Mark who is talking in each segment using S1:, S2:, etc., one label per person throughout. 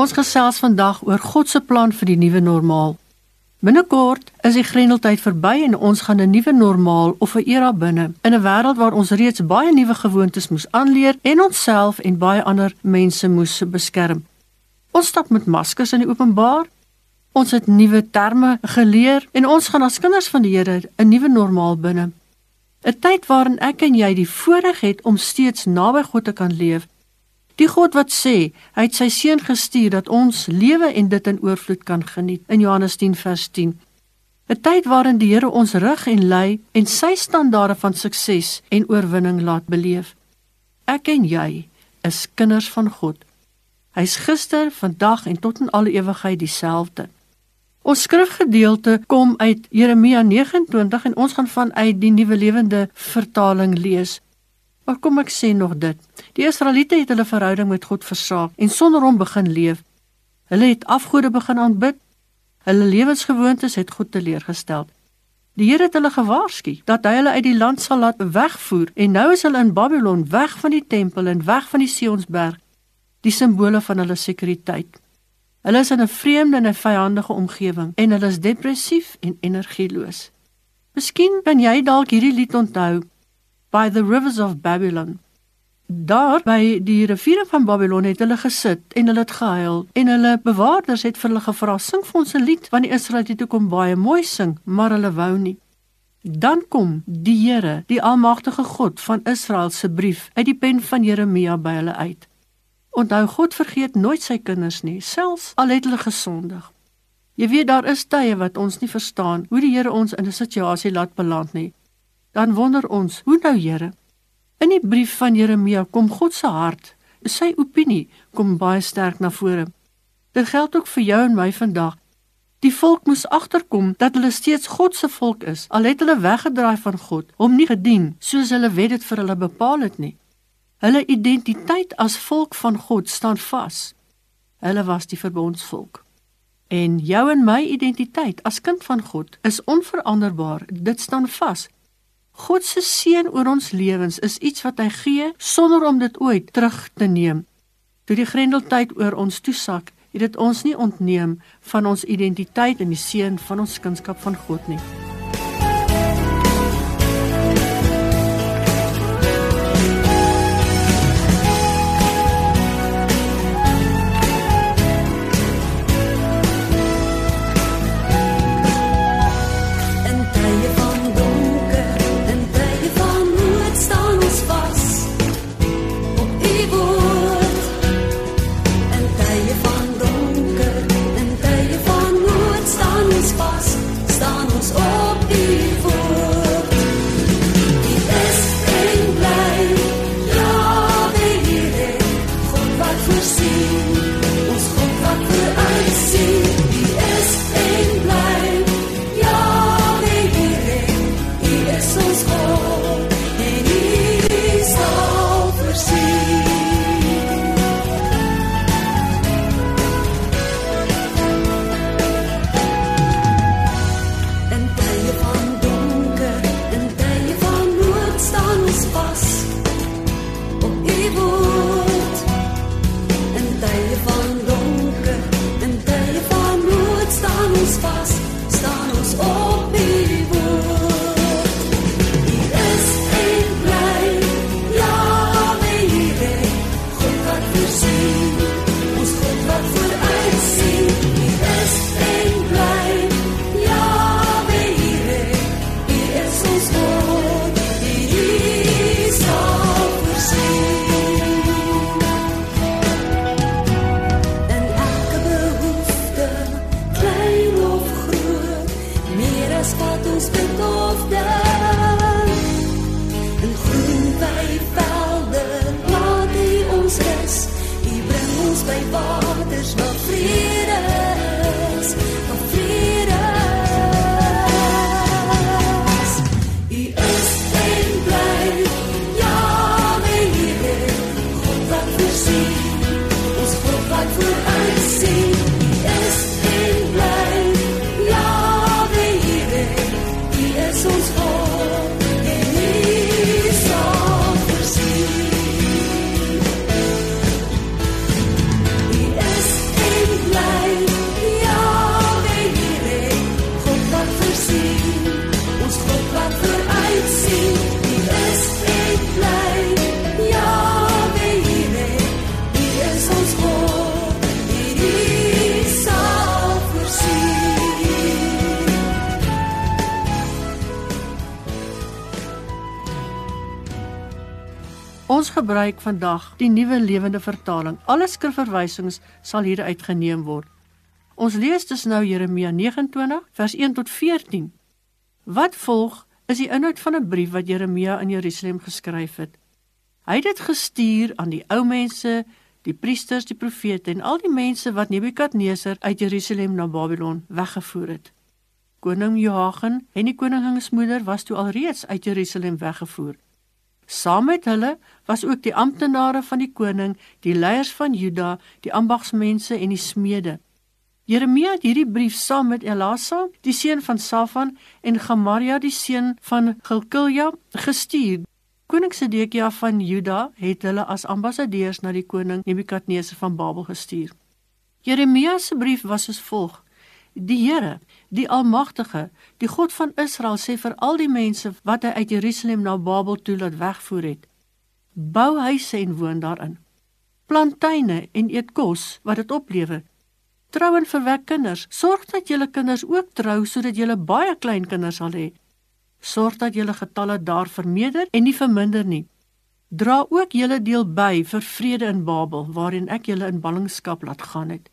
S1: Ons gesels vandag oor God se plan vir die nuwe normaal. Binnekort is die grendeltyd verby en ons gaan 'n nuwe normaal of 'n era binne in 'n wêreld waar ons reeds baie nuwe gewoontes moes aanleer en onsself en baie ander mense moes beskerm. Ons stap met maskers in die openbaar. Ons het nuwe terme geleer en ons gaan as kinders van die Here 'n nuwe normaal binne. 'n Tyd waarin ek en jy die voorreg het om steeds naby God te kan leef Die God wat sê, hy het sy seun gestuur dat ons lewe en dit in oorvloed kan geniet in Johannes 10 vers 10. 'n Tyd waarin die Here ons rig en lei en sy standaarde van sukses en oorwinning laat beleef. Ek en jy is kinders van God. Hy's gister, vandag en tot in alle ewigheid dieselfde. Ons skrifgedeelte kom uit Jeremia 29 en ons gaan vanuit die Nuwe Lewende Vertaling lees. Maar kom ek sê nog dit. Die Israeliete het hulle verhouding met God versaak en sonder hom begin leef. Hulle het afgode begin aanbid. Hulle lewensgewoontes het God teleurgestel. Die Here het hulle gewaarsku dat hy hulle uit die land sal laat wegvoer en nou is hulle in Babylon, weg van die tempel en weg van die Sionsberg, die simbole van hulle sekuriteit. Hulle is in 'n vreemde en 'n vyandige omgewing en hulle is depressief en energieloos. Miskien kan jy dalk hierdie lied onthou by the rivers of Babylon. Daar by die riviere van Babylon het hulle gesit en hulle het gehuil en hulle bewaarders het vir hulle gevra sing vir ons 'n lied want die Israeliete toe kom baie mooi sing maar hulle wou nie. Dan kom die Here, die almagtige God van Israel se brief uit die pen van Jeremia by hulle uit. Onthou God vergeet nooit sy kinders nie, selfs al het hulle gesondig. Jy weet daar is tye wat ons nie verstaan hoe die Here ons in 'n situasie laat beland nie dan wonder ons, hoe nou Here? In die brief van Jeremia kom God se hart, sy opinie kom baie sterk na vore. Dit geld ook vir jou en my vandag. Die volk moes agterkom dat hulle steeds God se volk is, al het hulle weggedraai van God, hom nie gedien soos hulle wet dit vir hulle bepaal het nie. Hulle identiteit as volk van God staan vas. Hulle was die verbondsvolk. En jou en my identiteit as kind van God is onveranderbaar. Dit staan vas. God se seën oor ons lewens is iets wat hy gee sonder om dit ooit terug te neem. Toe die grendeltyd oor ons toesak, het dit ons nie ontneem van ons identiteit en die seën van ons kunskap van God nie. by waters mag vlieg. Ons gebruik vandag die nuwe lewende vertaling. Alle skrifverwysings sal hieruit geneem word. Ons lees dus nou Jeremia 29 vers 1 tot 14. Wat volg is die inhoud van 'n brief wat Jeremia in Jerusalem geskryf het. Hy het dit gestuur aan die ou mense, die priesters, die profete en al die mense wat Nebukadneser uit Jerusalem na Babylon weggevoer het. Koning Joachim en die koninginsmoeder was toe alreeds uit Jerusalem weggevoer. Saam met hulle was ook die amptenare van die koning, die leiers van Juda, die ambagsmense en die smede. Jeremia het hierdie brief saam met Elasa, die seun van Safan en Gemaria, die seun van Gilkilja, gestuur. Koning Sedekia van Juda het hulle as ambassadeurs na die koning Nebukadneser van Babel gestuur. Jeremia se brief was as volg: Die Here, die Almagtige, die God van Israel sê vir al die mense wat hy uit Jerusalem na Babel toe laat wegvoer het: Bou huise en woon daarin. Plant tuine en eet kos wat dit oplewer Trou en verwek kinders. Sorg dat julle kinders ook trou sodat julle baie klein kinders sal hê. Sorg dat julle getalle daar vermeerder en nie verminder nie. Dra ook julle deel by vir vrede in Babel waarin ek julle in ballingskap laat gaan het.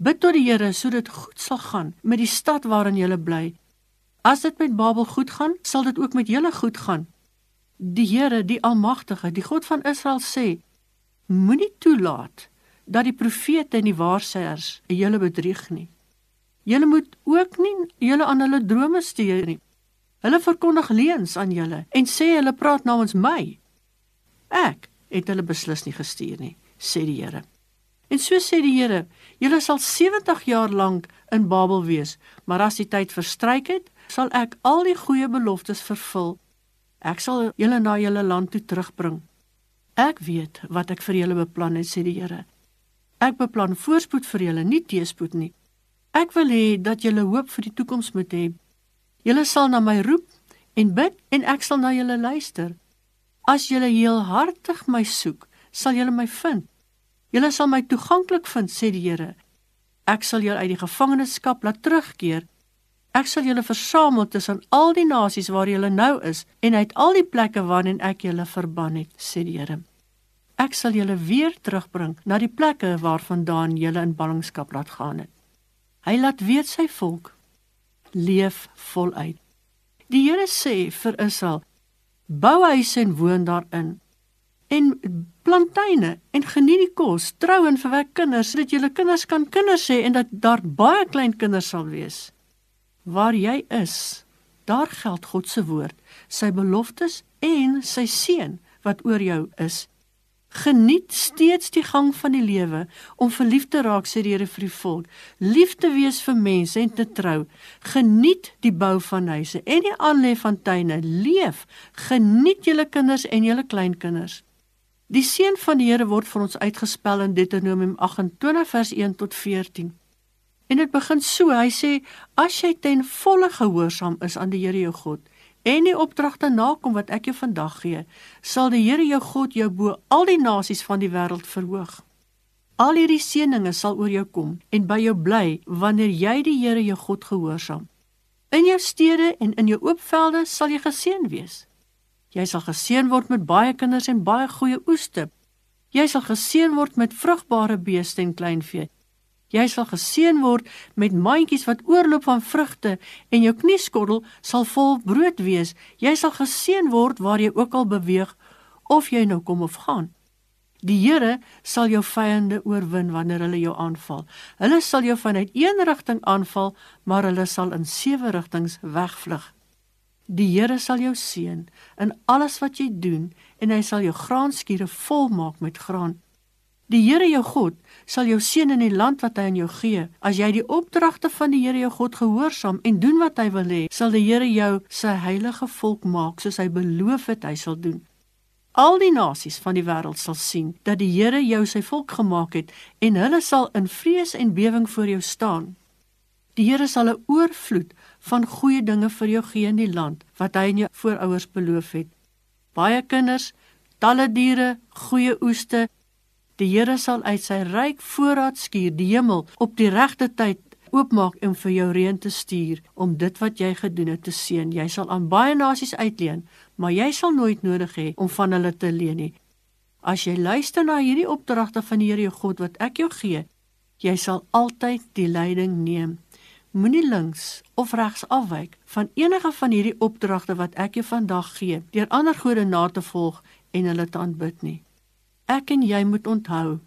S1: Bid tot die Here sodat goed sal gaan met die stad waarin julle bly. As dit met Babel goed gaan, sal dit ook met julle goed gaan. Die Here, die Almagtige, die God van Israel sê: Moenie toelaat dat die profete en die waarsêers julle bedrieg nie. Julle moet ook nie julle aan hulle drome stuur nie. Hulle verkondig leuns aan julle en sê hulle praat namens my. Ek het hulle beslis nie gestuur nie, sê die Here. En so sê die Here, julle sal 70 jaar lank in Babel wees, maar as die tyd verstryk het, sal ek al die goeie beloftes vervul. Ek sal julle na julle land toe terugbring. Ek weet wat ek vir julle beplan het, sê die Here. Ek beplan voorspoed vir julle, nie teëspoed nie. Ek wil hê dat julle hoop vir die toekoms moet hê. Julle sal na my roep en bid en ek sal na julle luister. As julle heelhartig my soek, sal julle my vind. Julle sal my toeganklik vind, sê die Here. Ek sal julle uit die gevangenskap laat terugkeer. Ek sal julle versamel tussen al die nasies waar julle nou is en uit al die plekke waarheen ek julle verban het, sê die Here. Ek sal julle weer terugbring na die plekke waarvandaan julle in ballingskap laat gaan het. Hy laat weet sy volk leef voluit. Die Here sê vir Israel: Bou huise en woon daarin en plant tuine en geniet die kos, trou en verwek kinders sodat julle kinders kan kinders hê en dat daar baie klein kinders sal wees. Waar jy is, daar geld God se woord, sy beloftes en sy seën wat oor jou is Geniet steeds die gang van die lewe om verlief te raak sê die Here vir die volk. Lief te wees vir mense en te trou. Geniet die bou van huise en die aanlê van tuine. Leef. Geniet julle kinders en julle kleinkinders. Die seën van die Here word vir ons uitgespel in Deuteronomium 28 vers 1 tot 14. En dit begin so. Hy sê: "As jy ten volle gehoorsaam is aan die Here jou God, en die opdragte nakom wat ek jou vandag gee, sal die Here jou God jou bo al die nasies van die wêreld verhoog. Al hierdie seënings sal oor jou kom en by jou bly wanneer jy die Here jou God gehoorsaam. In jou stede en in jou oop velde sal jy geseën wees. Jy sal geseën word met baie kinders en baie goeie oeste. Jy sal geseën word met vrugbare beeste en kleinvee. Jy sal geseën word met mandjies wat oorloop van vrugte en jou knieskottel sal vol brood wees. Jy sal geseën word waar jy ook al beweeg of jy nou kom of gaan. Die Here sal jou vyande oorwin wanneer hulle jou aanval. Hulle sal jou vanuit een rigting aanval, maar hulle sal in sewe rigtings wegvlug. Die Here sal jou seën in alles wat jy doen en hy sal jou graanskure volmaak met graan. Die Here jou God sal jou seën in die land wat hy aan jou gee. As jy die opdragte van die Here jou God gehoorsaam en doen wat hy wil hê, sal die Here jou sy heilige volk maak soos hy beloof het hy sal doen. Al die nasies van die wêreld sal sien dat die Here jou sy volk gemaak het en hulle sal in vrees en bewering voor jou staan. Die Here sal 'n oorvloed van goeie dinge vir jou gee in die land wat hy aan jou voorouers beloof het. Baie kinders, talle diere, goeie oeste Die Here sal uit sy ryk voorraad skuur die hemel op die regte tyd oopmaak en vir jou reën te stuur om dit wat jy gedoen het te seën. Jy sal aan baie nasies uitleen, maar jy sal nooit nodig hê om van hulle te leen nie. As jy luister na hierdie opdragte van die Here jou God wat ek jou gee, jy sal altyd die leiding neem. Moenie links of regs afwyk van enige van hierdie opdragte wat ek jou vandag gee deur ander gode na te volg en hulle te aanbid nie. Ek en jy moet onthou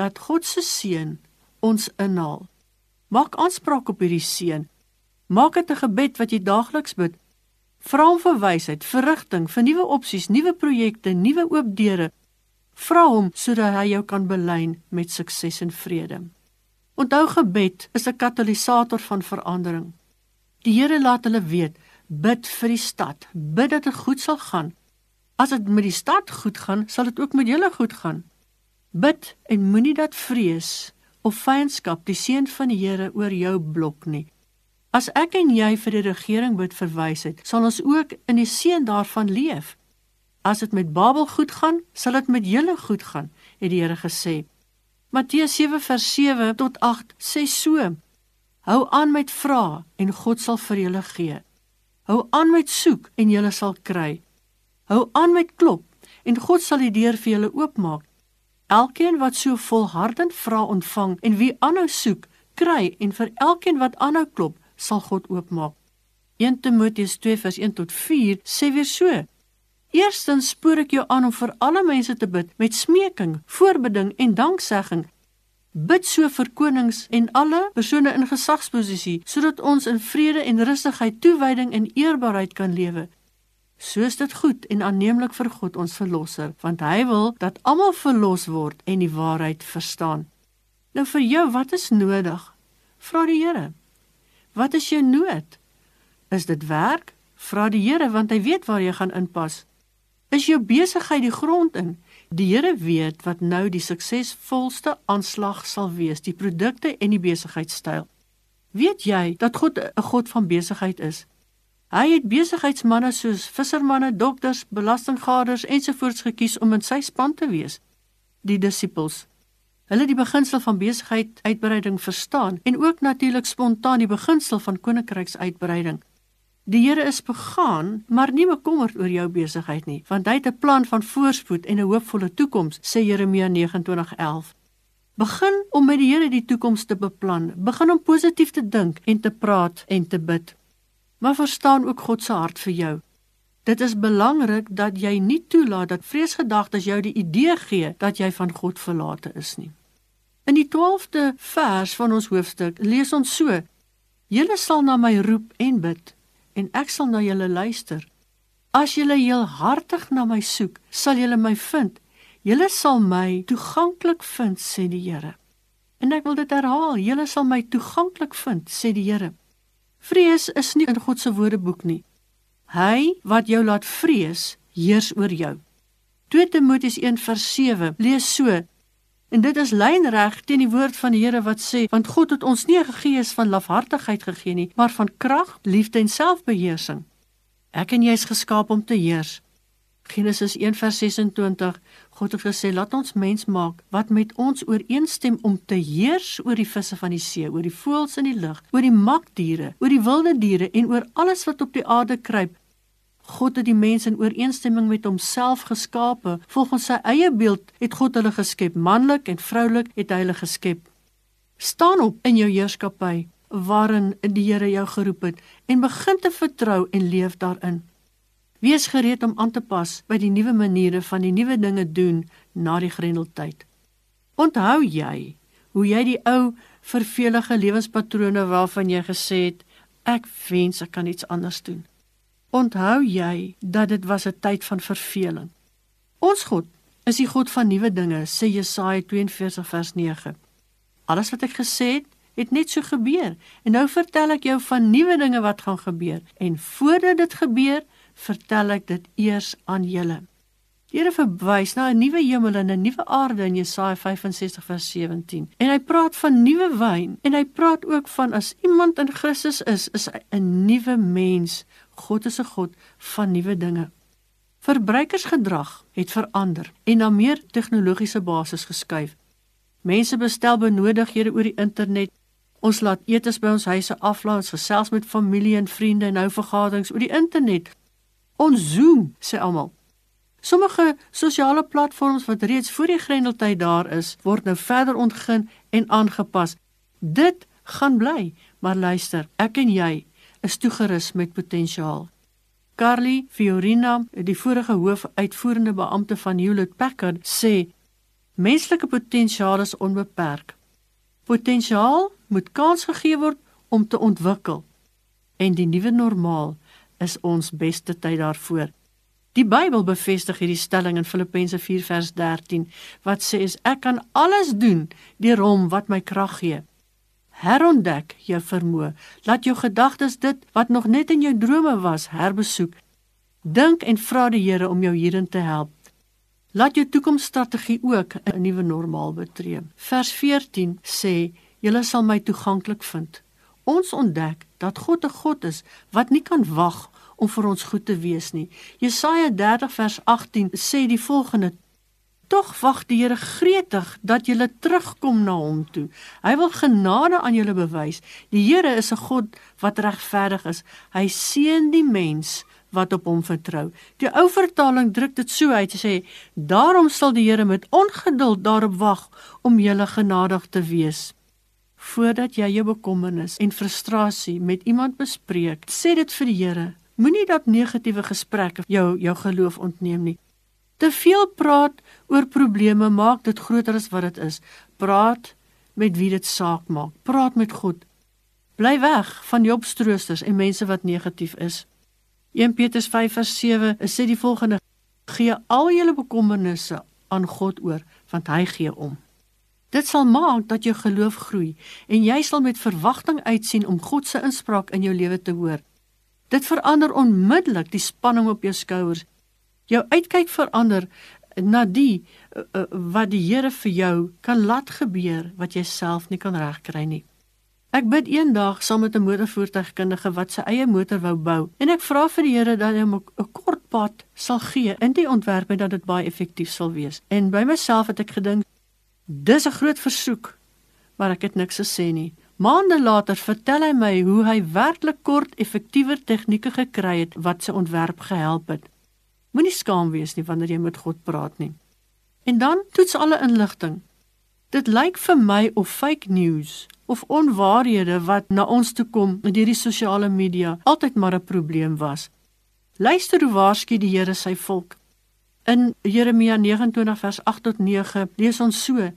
S1: dat God se seën ons inhaal. Maak aanspraak op hierdie seën. Maak dit 'n gebed wat jy daagliks bid. Vra hom vir wysheid, vir rigting, vir nuwe opsies, nuwe projekte, nuwe oop deure. Vra hom sodat hy jou kan belyn met sukses en vrede. Onthou gebed is 'n katalisator van verandering. Die Here laat hulle weet, bid vir die stad, bid dat dit goed sal gaan. As dit met die stad goed gaan, sal dit ook met julle goed gaan. Bid en moenie dat vrees of vyandskap die seën van die Here oor jou blok nie. As ek en jy vir die regering bid verwys het, sal ons ook in die seën daarvan leef. As dit met Babel goed gaan, sal dit met julle goed gaan, het die Here gesê. Matteus 7:7 tot 8 sê so: Hou aan met vra en God sal vir julle gee. Hou aan met soek en julle sal kry. Hou aan met klop en God sal die deur vir julle oopmaak. Elkeen wat so volhardend vra ontvang en wie aanhou soek, kry en vir elkeen wat aanhou klop, sal God oopmaak. 1 Timoteus 2:1 tot 4 sê weer so: Eerstens spoor ek jou aan om vir alle mense te bid met smeking, voorbeding en danksegging. Bid so vir konings en alle persone in gesagsposisie sodat ons in vrede en rustigheid, toewyding en eerbaarheid kan lewe. Soos dit goed en aanneemlik vir God ons verlosser, want hy wil dat almal verlos word en die waarheid verstaan. Nou vir jou, wat is nodig? Vra die Here. Wat is jou nood? Is dit werk? Vra die Here want hy weet waar jy gaan inpas. Is jou besigheid die grond in? Die Here weet wat nou die suksesvolste aanslag sal wees, die produkte en die besigheidstyl. Weet jy dat God 'n God van besigheid is? Hy het besigheidsmense soos vissermanne, dokters, belastinggaders ensovoorts gekies om in sy span te wees. Die disippels hulle die beginsel van besigheid uitbreiding verstaan en ook natuurlik spontaan die beginsel van koninkryksuitbreiding. Die Here is begaan, maar nie bekommerd oor jou besigheid nie, want hy het 'n plan van voorspoed en 'n hoopvolle toekoms, sê Jeremia 29:11. Begin om met die Here die toekoms te beplan, begin om positief te dink en te praat en te bid. Maar verstaan ook God se hart vir jou. Dit is belangrik dat jy nie toelaat dat vreesgedagtes jou die idee gee dat jy van God verlate is nie. In die 12de vers van ons hoofstuk lees ons so: Julle sal na my roep en bid en ek sal na julle luister. As julle heel hartig na my soek, sal julle my vind. Julle sal my toeganklik vind, sê die Here. En ek wil dit herhaal, julle sal my toeganklik vind, sê die Here. Vrees is nie in God se woordeboek nie. Hy wat jou laat vrees, heers oor jou. 2 Timoteus 1:7 lees so: En dit is lynreg teen die woord van die Here wat sê, want God het ons nie 'n gees van lafhartigheid gegee nie, maar van krag, liefde en selfbeheersing. Ek en jy is geskaap om te heers. Genesis 1:26 God het gesê laat ons mens maak wat met ons ooreenstem om te heers oor die visse van die see, oor die voëls in die lug, oor die makdiere, oor die wilde diere en oor alles wat op die aarde kruip God het die mens in ooreenstemming met homself geskape. Volgens sy eie beeld het God hulle geskep, manlik en vroulik het hy hulle geskep. Staan op in jou heerskappy waarin die Here jou geroep het en begin te vertrou en leef daarin. Wees gereed om aan te pas by die nuwe maniere van die nuwe dinge doen na die grendeltyd. Onthou jy hoe jy die ou vervelige lewenspatrone waarvan jy gesê het ek wens ek kan iets anders doen. Onthou jy dat dit was 'n tyd van verveling. Ons God is die God van nuwe dinge, sê Jesaja 42 vers 9. Alles wat ek gesê het, het net so gebeur en nou vertel ek jou van nuwe dinge wat gaan gebeur en voordat dit gebeur, vertel ek dit eers aan julle. Die Here verwys na 'n nuwe hemel en 'n nuwe aarde in Jesaja 65 vers 17. En hy praat van nuwe wyn en hy praat ook van as iemand in Christus is, is hy 'n nuwe mens. God is 'n God van nuwe dinge. Verbruikersgedrag het verander en na meer tegnologiese basis geskuif. Mense bestel benodighede oor die internet. Ons laat etes by ons huise aflaai, ons gesels met familie en vriende en hou vergaderings oor die internet. Ons Zoom, sê almal. Sommige sosiale platforms wat reeds voor die grendeltyd daar is, word nou verder ontgin en aangepas. Dit gaan bly, maar luister, ek en jy is toegerus met potensiaal. Carly Fiorina, die vorige hoofuitvoerende beampte van Hewlett Packard, sê menslike potensiaal is onbeperk. Potensiaal moet kans gegee word om te ontwikkel. En die nuwe normaal is ons beste tyd daarvoor. Die Bybel bevestig hierdie stelling in Filippense 4 vers 13 wat sê ek kan alles doen deur hom wat my krag gee. Herontdek jou vermoë. Laat jou gedagtes dit wat nog net in jou drome was herbesoek. Dink en vra die Here om jou hierin te help. Laat jou toekomsstrategie ook 'n nuwe normaal betree. Vers 14 sê: "Julle sal my toeganklik vind." Ons ontdek dat God 'n God is wat nie kan wag om vir ons goed te wees nie. Jesaja 30 vers 18 sê die volgende: Tog wag die Here gretig dat jy terugkom na hom toe. Hy wil genade aan julle bewys. Die Here is 'n God wat regverdig is. Hy seën die mens wat op hom vertrou. Die ou vertaling druk dit so uit sê: Daarom sal die Here met ongeduld daarop wag om julle genadig te wees. Voordat jy jou bekommernis en frustrasie met iemand bespreek, sê dit vir die Here. Moenie dat negatiewe gesprekke jou jou geloof ontneem nie. Te veel praat oor probleme maak dit groter as wat dit is. Praat met wie dit saak maak. Praat met God. Bly weg van die opstroosters en mense wat negatief is. 1 Petrus 5:7 sê die volgende: Gee al julle bekommernisse aan God oor, want hy gee om. Dit sal maak dat jou geloof groei en jy sal met verwagting uitsien om God se inspraak in jou lewe te hoor. Dit verander onmiddellik die spanning op jou skouers. Jou uitkyk verander na die uh, wat die Here vir jou kan laat gebeur wat jy self nie kan regkry nie. Ek bid eendag saam met 'n motorvoertuigkundige wat sy eie motor wou bou en ek vra vir die Here dat hy hom 'n kort pad sal gee in die ontwerp en dat dit baie effektief sal wees. En by myself het ek gedink dis 'n groot versoek, maar ek het niks gesê nie. Maande later vertel hy my hoe hy werklik kort effektiewer tegnieke gekry het wat sy ontwerp gehelp het. Moenie skaam wees nie wanneer jy met God praat nie. En dan toets alle inligting. Dit lyk vir my of fake news of onwaarhede wat na ons toe kom met hierdie sosiale media altyd maar 'n probleem was. Luister hoe waarsku die Here sy volk. In Jeremia 29 vers 8 tot 9 lees ons so: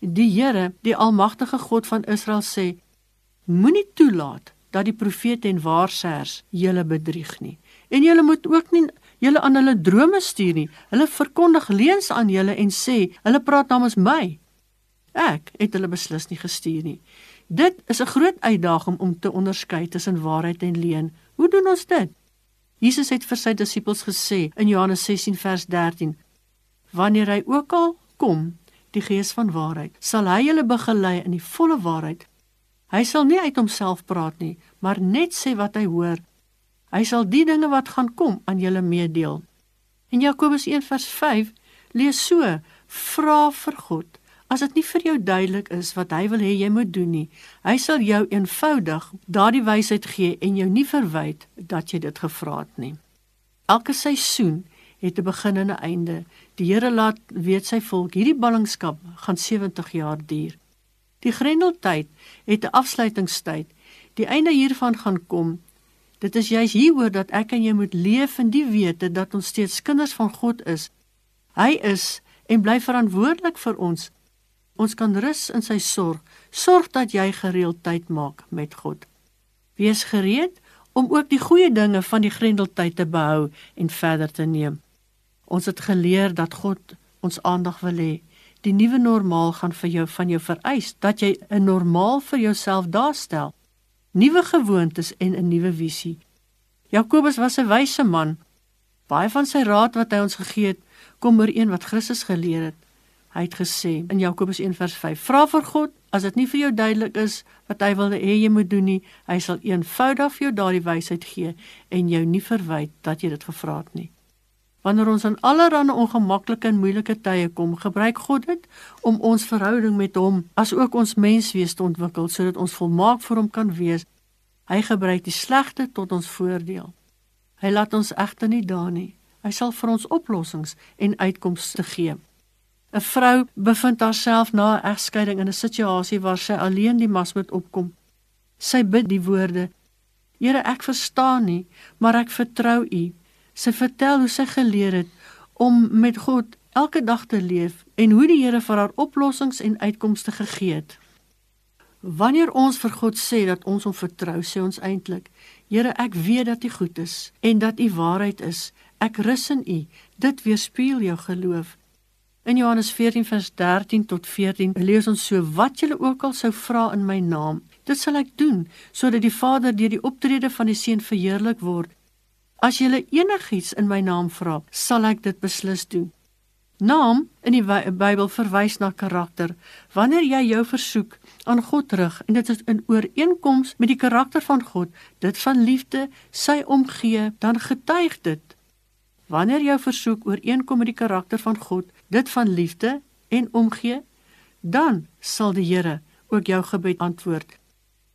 S1: Die Here, die almagtige God van Israel sê: Moenie toelaat dat die profete en waarsêers julle bedrieg nie. En julle moet ook nie julle aan hulle drome stuur nie. Hulle verkondig leuns aan julle en sê, hulle praat namens my. Ek het hulle beslis nie gestuur nie. Dit is 'n groot uitdaging om te onderskei tussen waarheid en leuen. Hoe doen ons dit? Jesus het vir sy disippels gesê in Johannes 16 vers 13: Wanneer hy ook al kom, die Gees van waarheid, sal hy julle begelei in die volle waarheid. Hy sal nie uit homself praat nie, maar net sê wat hy hoor. Hy sal die dinge wat gaan kom aan julle meedeel. In Jakobus 1:5 lees so: Vra vir God. As dit nie vir jou duidelik is wat hy wil hê jy moet doen nie, hy sal jou eenvoudig daardie wysheid gee en jou nie verwyd dat jy dit gevra het nie. Elke seisoen het 'n begin en 'n einde. Die Here laat weet sy volk, hierdie ballingskap gaan 70 jaar duur. Die Grendeltyd het 'n afsluitingstyd. Die einde hiervan gaan kom. Dit is juis hieroor dat ek en jy moet leef in die wete dat ons steeds kinders van God is. Hy is en bly verantwoordelik vir ons. Ons kan rus in sy sorg. Sorg dat jy gereeld tyd maak met God. Wees gereed om ook die goeie dinge van die Grendeltyd te behou en verder te neem. Ons het geleer dat God ons aandag wil hê. Die nuwe normaal gaan vir jou van jou vereis dat jy 'n normaal vir jouself daarstel. Nuwe gewoontes en 'n nuwe visie. Jakobus was 'n wyse man. Baie van sy raad wat hy ons gegee het, kom oor een wat Christus geleer het. Hy het gesê in Jakobus 1:5: "Vra vir God, as dit nie vir jou duidelik is wat hy wil hê jy moet doen nie, hy sal eenvoudig vir jou daardie wysheid gee en jou nie verwyd dat jy dit gevra het nie." Wanneer ons in allerlei ongemaklike en moeilike tye kom, gebruik God dit om ons verhouding met hom as ook ons menswees te ontwikkel sodat ons volmaak vir hom kan wees. Hy gebruik die slegte tot ons voordeel. Hy laat ons egter nie daar nie. Hy sal vir ons oplossings en uitkomste gee. 'n Vrou bevind haarself na 'n egskeiding in 'n situasie waar sy alleen die mas moet opkom. Sy bid die woorde: Here, ek verstaan nie, maar ek vertrou U. Sy vertel hoe sy geleer het om met God elke dag te leef en hoe die Here vir haar oplossings en uitkomste gegee het. Wanneer ons vir God sê dat ons hom vertrou, sê ons eintlik: Here, ek weet dat U goed is en dat U waarheid is. Ek rus in U. Dit weerspieël jou geloof. In Johannes 14 vers 13 tot 14 lees ons so: Wat julle ook al sou vra in my naam, dit sal ek doen, sodat die Vader deur die optrede van die Seun verheerlik word. As julle enigiets in my naam vra, sal ek dit beslis doen. Naam in die Bybel verwys na karakter. Wanneer jy jou versoek aan God rig en dit is in ooreenkoms met die karakter van God, dit van liefde, sy omgee, dan getuig dit. Wanneer jou versoek ooreenkom met die karakter van God, dit van liefde en omgee, dan sal die Here ook jou gebed antwoord.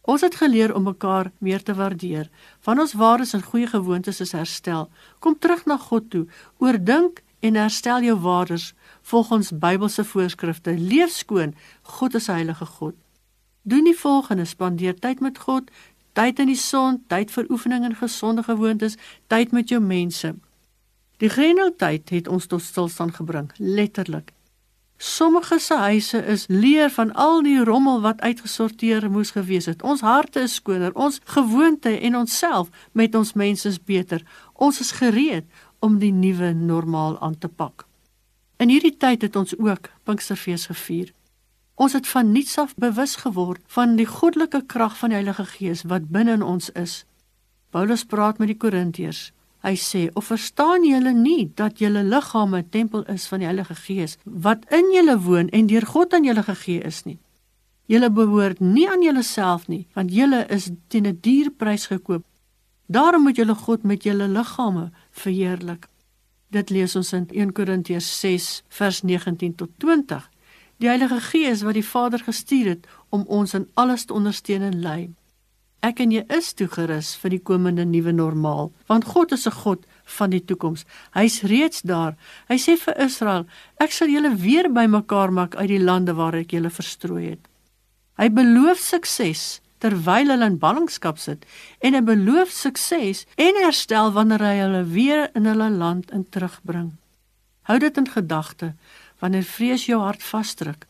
S1: Ons het geleer om mekaar meer te waardeer. Van ons waardes en goeie gewoontes is herstel. Kom terug na God toe. Oordink en herstel jou waardes volgens Bybelse voorskrifte. Leef skoon. God is heilige God. Doen die volgende: spandeer tyd met God, tyd in die son, tyd vir oefening en gesonde gewoontes, tyd met jou mense. Die grendeltyd het ons tot stilstand gebring, letterlik. Sommige se huise is leer van al die rommel wat uitgesorteer moes gewees het. Ons harte is skoner, ons gewoonte en onsself met ons mense is beter. Ons is gereed om die nuwe normaal aan te pak. In hierdie tyd het ons ook Pinksterfees gevier. Ons het van niets af bewus geword van die goddelike krag van die Heilige Gees wat binne in ons is. Paulus praat met die Korintiërs. Hy sê: "Of verstaan julle nie dat julle liggame 'n tempel is van die Heilige Gees wat in julle woon en deur God aan julle gegee is nie? Julle behoort nie aan julleself nie, want julle is teen 'n duur prys gekoop. Daarom moet julle God met julle liggame verheerlik. Dit lees ons in 1 Korintiërs 6 vers 19 tot 20. Die Heilige Gees wat die Vader gestuur het om ons in alles te ondersteun en lei. Ek en jy is toegerus vir die komende nuwe normaal, want God is 'n God van die toekoms. Hy's reeds daar. Hy sê vir Israel: "Ek sal julle weer bymekaar maak uit die lande waar ek julle verstrooi het." Hy beloof sukses terwyl hulle in ballingskap sit en 'n beloof sukses en herstel wanneer hy hulle weer in hulle land in terugbring. Hou dit in gedagte wanneer vrees jou hart vasdruk.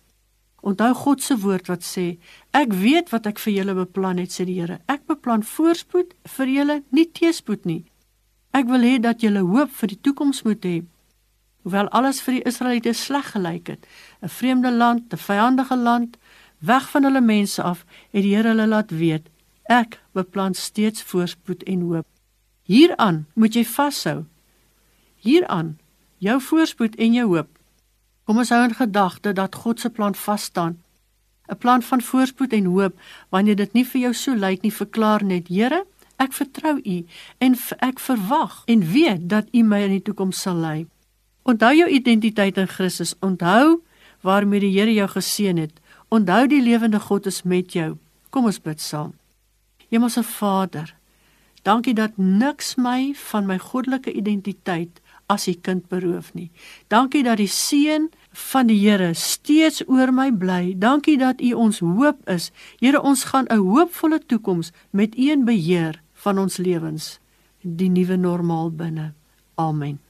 S1: Onthou God se woord wat sê: Ek weet wat ek vir julle beplan het, sê die Here. Ek beplan voorspoed vir julle, nie teëspoed nie. Ek wil hê dat julle hoop vir die toekoms moet hê. Hoewel alles vir die Israeliete sleg gelyk het, 'n vreemde land, 'n vyandige land, weg van hulle mense af, het die Here hulle laat weet: Ek beplan steeds voorspoed en hoop. Hieraan moet jy vashou. Hieraan jou voorspoed en jou hoop. Kom ons hou in gedagte dat God se plan vas staan. 'n Plan van voorspoed en hoop wanneer dit nie vir jou so lyk nie, verklaar net: Here, ek vertrou U en ek verwag en weet dat U my in die toekoms sal lei. Onthou jou identiteit in Christus. Onthou waarmee die Here jou geseën het. Onthou die lewende God is met jou. Kom ons bid saam. Hemelse Vader, dankie dat niks my van my goddelike identiteit as 'n kind beroof nie. Dankie dat die seën van die Here steeds oor my bly. Dankie dat U ons hoop is. Here, ons gaan 'n hoopvolle toekoms met U in beheer van ons lewens, die nuwe normaal binne. Amen.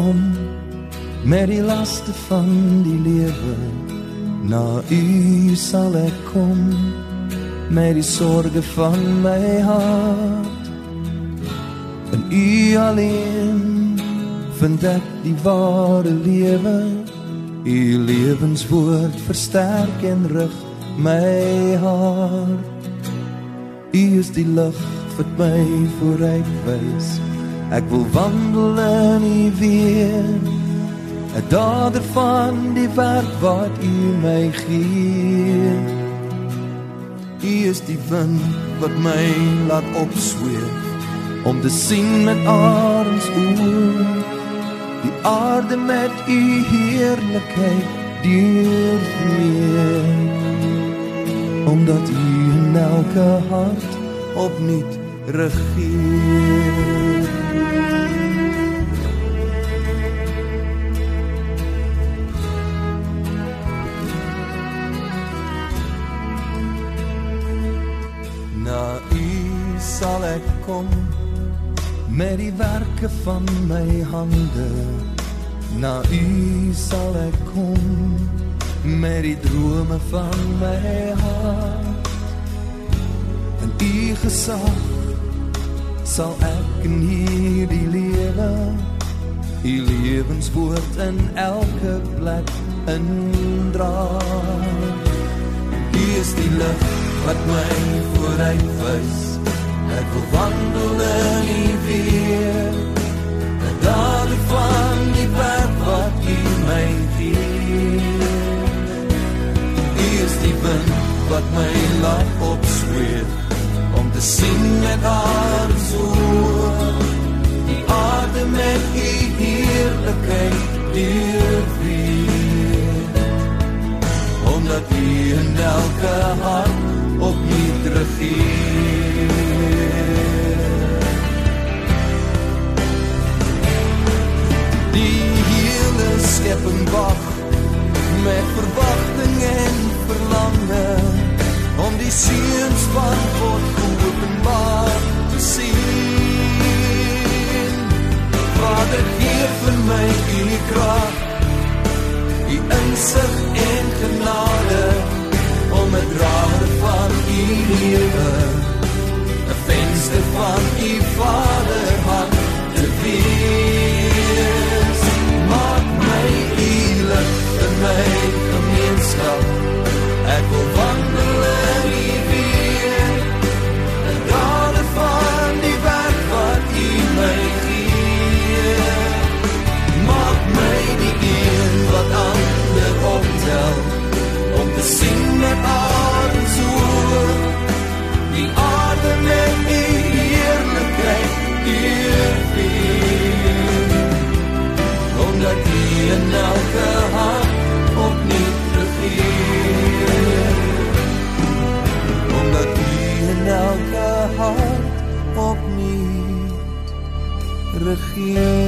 S2: Kom met die laste van die lewe na U sal ek kom met die sorge van my hart en U alleen vind ek die ware lewe U lewenswoord versterk en rig my hart. U is die lig wat my vooruit wys. Ek wil wandel in U weer. 'n Dader van die werk wat U my gee. U is die wind wat my laat opsweef om te sien met arms oop die aarde met u heerlikheid deurvloei omdat u in elke hart opnuut regeer met die werke van my hande. Na u sal ek kom met die drome van my hart. En u gesag sal ek in hierdie lewe u lewenswoord in elke plek indra u is die lig wat my vooruit wys Ek wil wandel in die weer. Daar van die pad wat u my gee. U is die wind wat my laat opsweet Om te sien met haar zoor Die aarde met u heerlijkheid deurweer. Omdat u in elke hart opnieuw regeer verwagting en verlange om die seuns van God geopenbaar te sien. Vader gee vir my u krag, u insig en genade om 'n draer van u lewe, 'n venster van u Vader No.